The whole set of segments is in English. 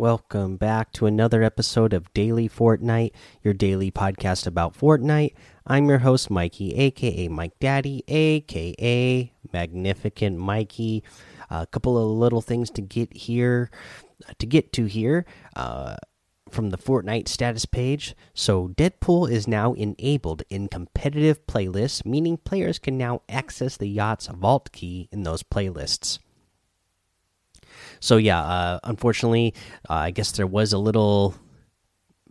Welcome back to another episode of Daily Fortnite, your daily podcast about Fortnite. I'm your host, Mikey, aka Mike Daddy, aka Magnificent Mikey. A couple of little things to get here, to get to here. Uh, from the Fortnite status page. So, Deadpool is now enabled in competitive playlists, meaning players can now access the yacht's vault key in those playlists. So yeah, uh, unfortunately, uh, I guess there was a little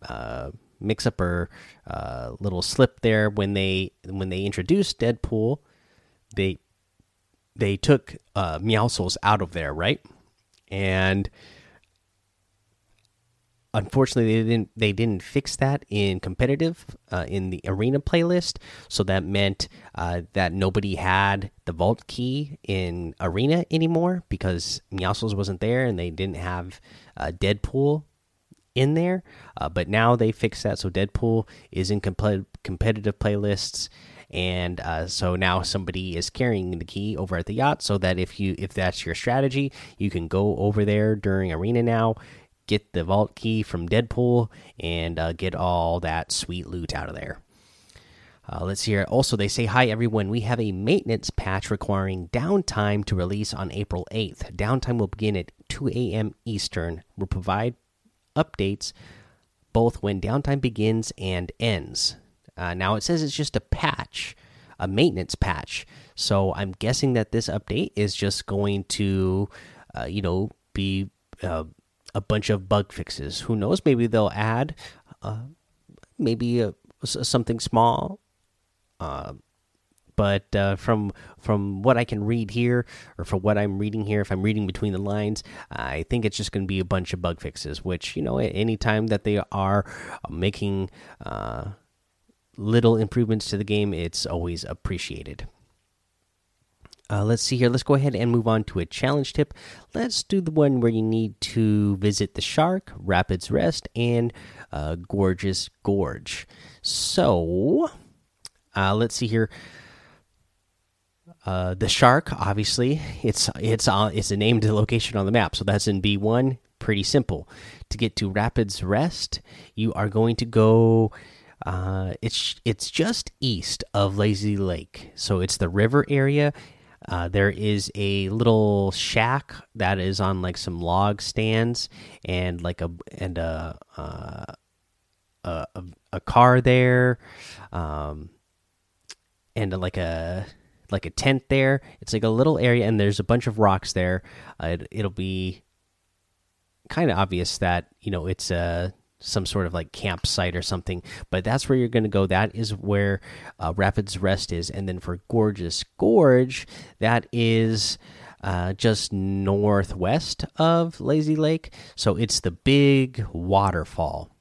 uh, mix up or uh, little slip there when they when they introduced Deadpool. They they took uh, Meowscles out of there, right? And unfortunately they didn't they didn't fix that in competitive uh, in the arena playlist. So that meant uh, that nobody had the vault key in arena anymore because Meowscles wasn't there and they didn't have uh, Deadpool in there. Uh, but now they fixed that. So Deadpool is in comp competitive playlists. And uh, so now somebody is carrying the key over at the yacht so that if you if that's your strategy you can go over there during arena now get the vault key from Deadpool and uh, get all that sweet loot out of there. Uh, let's hear. Also, they say, Hi, everyone. We have a maintenance patch requiring downtime to release on April 8th. Downtime will begin at 2 a.m. Eastern. We'll provide updates both when downtime begins and ends. Uh, now, it says it's just a patch, a maintenance patch. So I'm guessing that this update is just going to, uh, you know, be uh, a bunch of bug fixes. Who knows? Maybe they'll add uh, maybe a, something small. Uh, but uh, from from what I can read here, or from what I'm reading here, if I'm reading between the lines, I think it's just going to be a bunch of bug fixes. Which you know, any time that they are making uh, little improvements to the game, it's always appreciated. Uh, let's see here. Let's go ahead and move on to a challenge tip. Let's do the one where you need to visit the Shark, Rapids Rest, and uh, Gorgeous Gorge. So, uh, let's see here. Uh, the Shark, obviously, it's it's uh, it's a named location on the map, so that's in B one. Pretty simple. To get to Rapids Rest, you are going to go. Uh, it's it's just east of Lazy Lake, so it's the river area uh, there is a little shack that is on like some log stands and like a and a uh, a, a, car there, um, and like a like a tent there. It's like a little area, and there's a bunch of rocks there. Uh, it, will be kind of obvious that you know it's a some sort of like campsite or something. But that's where you're going to go. That is where uh, Rapids Rest is, and then for Gorgeous Gorge, that is uh, just northwest of Lazy Lake. So it's the big waterfall.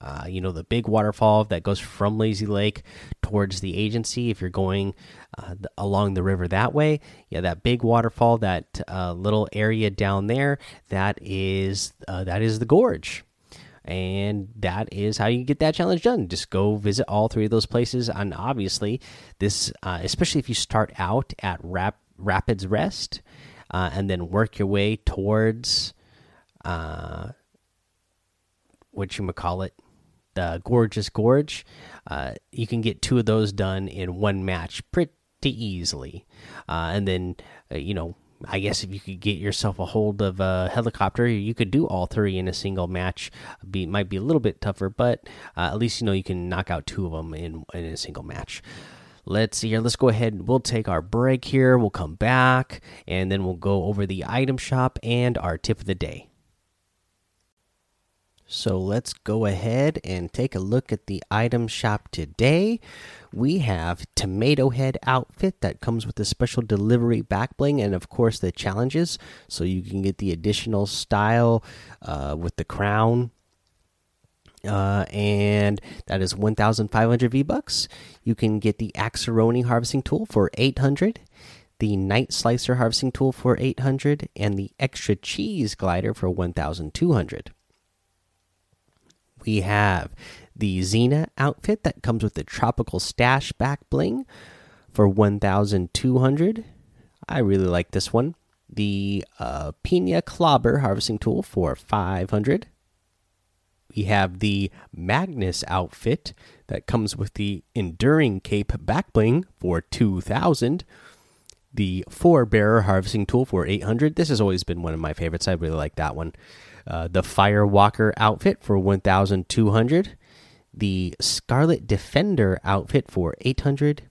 Uh, you know the big waterfall that goes from Lazy Lake towards the agency. If you're going uh, the, along the river that way, yeah, that big waterfall, that uh, little area down there, that is uh, that is the gorge and that is how you get that challenge done. Just go visit all three of those places. And obviously this uh, especially if you start out at Rap rapids rest uh, and then work your way towards uh, what you call it the gorgeous gorge uh, you can get two of those done in one match pretty easily. Uh, and then uh, you know I guess if you could get yourself a hold of a helicopter, you could do all three in a single match. Be might be a little bit tougher, but uh, at least you know you can knock out two of them in in a single match. Let's see here. Let's go ahead. We'll take our break here. We'll come back and then we'll go over the item shop and our tip of the day. So let's go ahead and take a look at the item shop today. We have Tomato Head outfit that comes with a special delivery back bling and, of course, the challenges. So you can get the additional style uh, with the crown. Uh, and that is 1,500 V bucks. You can get the Axeroni harvesting tool for 800, the Night Slicer harvesting tool for 800, and the extra cheese glider for 1,200 we have the Xena outfit that comes with the tropical stash back bling for 1200 i really like this one the uh, pina clobber harvesting tool for 500 we have the Magnus outfit that comes with the Enduring Cape back bling for 2000. The Four Bearer Harvesting Tool for 800. This has always been one of my favorites. I really like that one. Uh, the Firewalker outfit for 1200. The Scarlet Defender outfit for 800.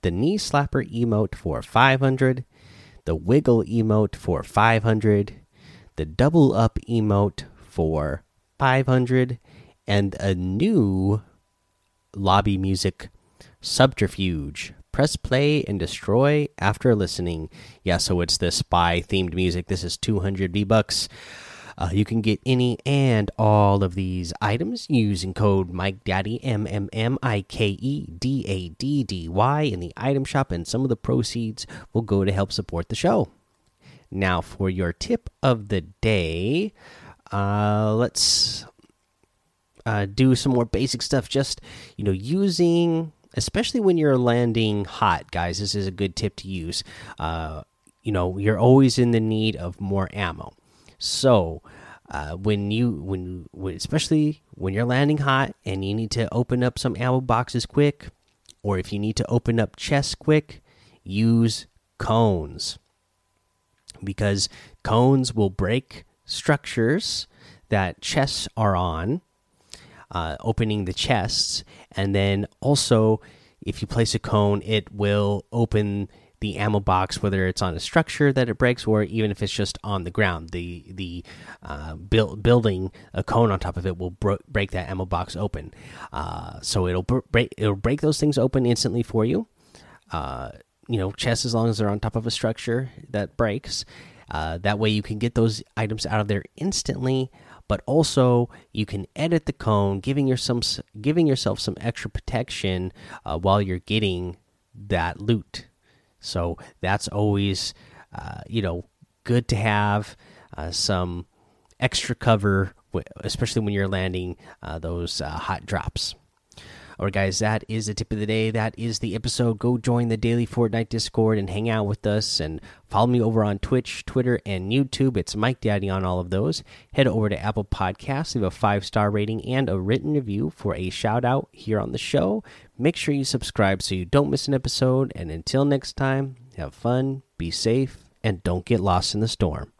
The Knee Slapper emote for 500. The Wiggle emote for 500. The Double Up emote for 500 and a new lobby music subterfuge press play and destroy after listening yeah so it's the spy themed music this is 200 v bucks uh, you can get any and all of these items using code Mike Daddy M M M I K E D A D D Y in the item shop, and some of the proceeds will go to help support the show. Now, for your tip of the day, uh, let's uh, do some more basic stuff. Just you know, using especially when you're landing hot, guys. This is a good tip to use. Uh, you know, you're always in the need of more ammo. So uh, when you when, when especially when you're landing hot and you need to open up some ammo boxes quick, or if you need to open up chests quick, use cones. Because cones will break structures that chests are on, uh, opening the chests, and then also if you place a cone, it will open the ammo box, whether it's on a structure that it breaks or even if it's just on the ground. The the uh, build, building a cone on top of it will break that ammo box open. Uh, so it'll break it'll break those things open instantly for you. Uh, you know, chests as long as they're on top of a structure that breaks. Uh, that way you can get those items out of there instantly, but also you can edit the cone, giving yourself giving yourself some extra protection uh, while you're getting that loot. So that's always, uh, you know, good to have uh, some extra cover, especially when you're landing uh, those uh, hot drops. All right, guys, that is the tip of the day. That is the episode. Go join the daily Fortnite Discord and hang out with us and follow me over on Twitch, Twitter, and YouTube. It's Mike Daddy on all of those. Head over to Apple Podcasts, leave a five star rating and a written review for a shout out here on the show. Make sure you subscribe so you don't miss an episode. And until next time, have fun, be safe, and don't get lost in the storm.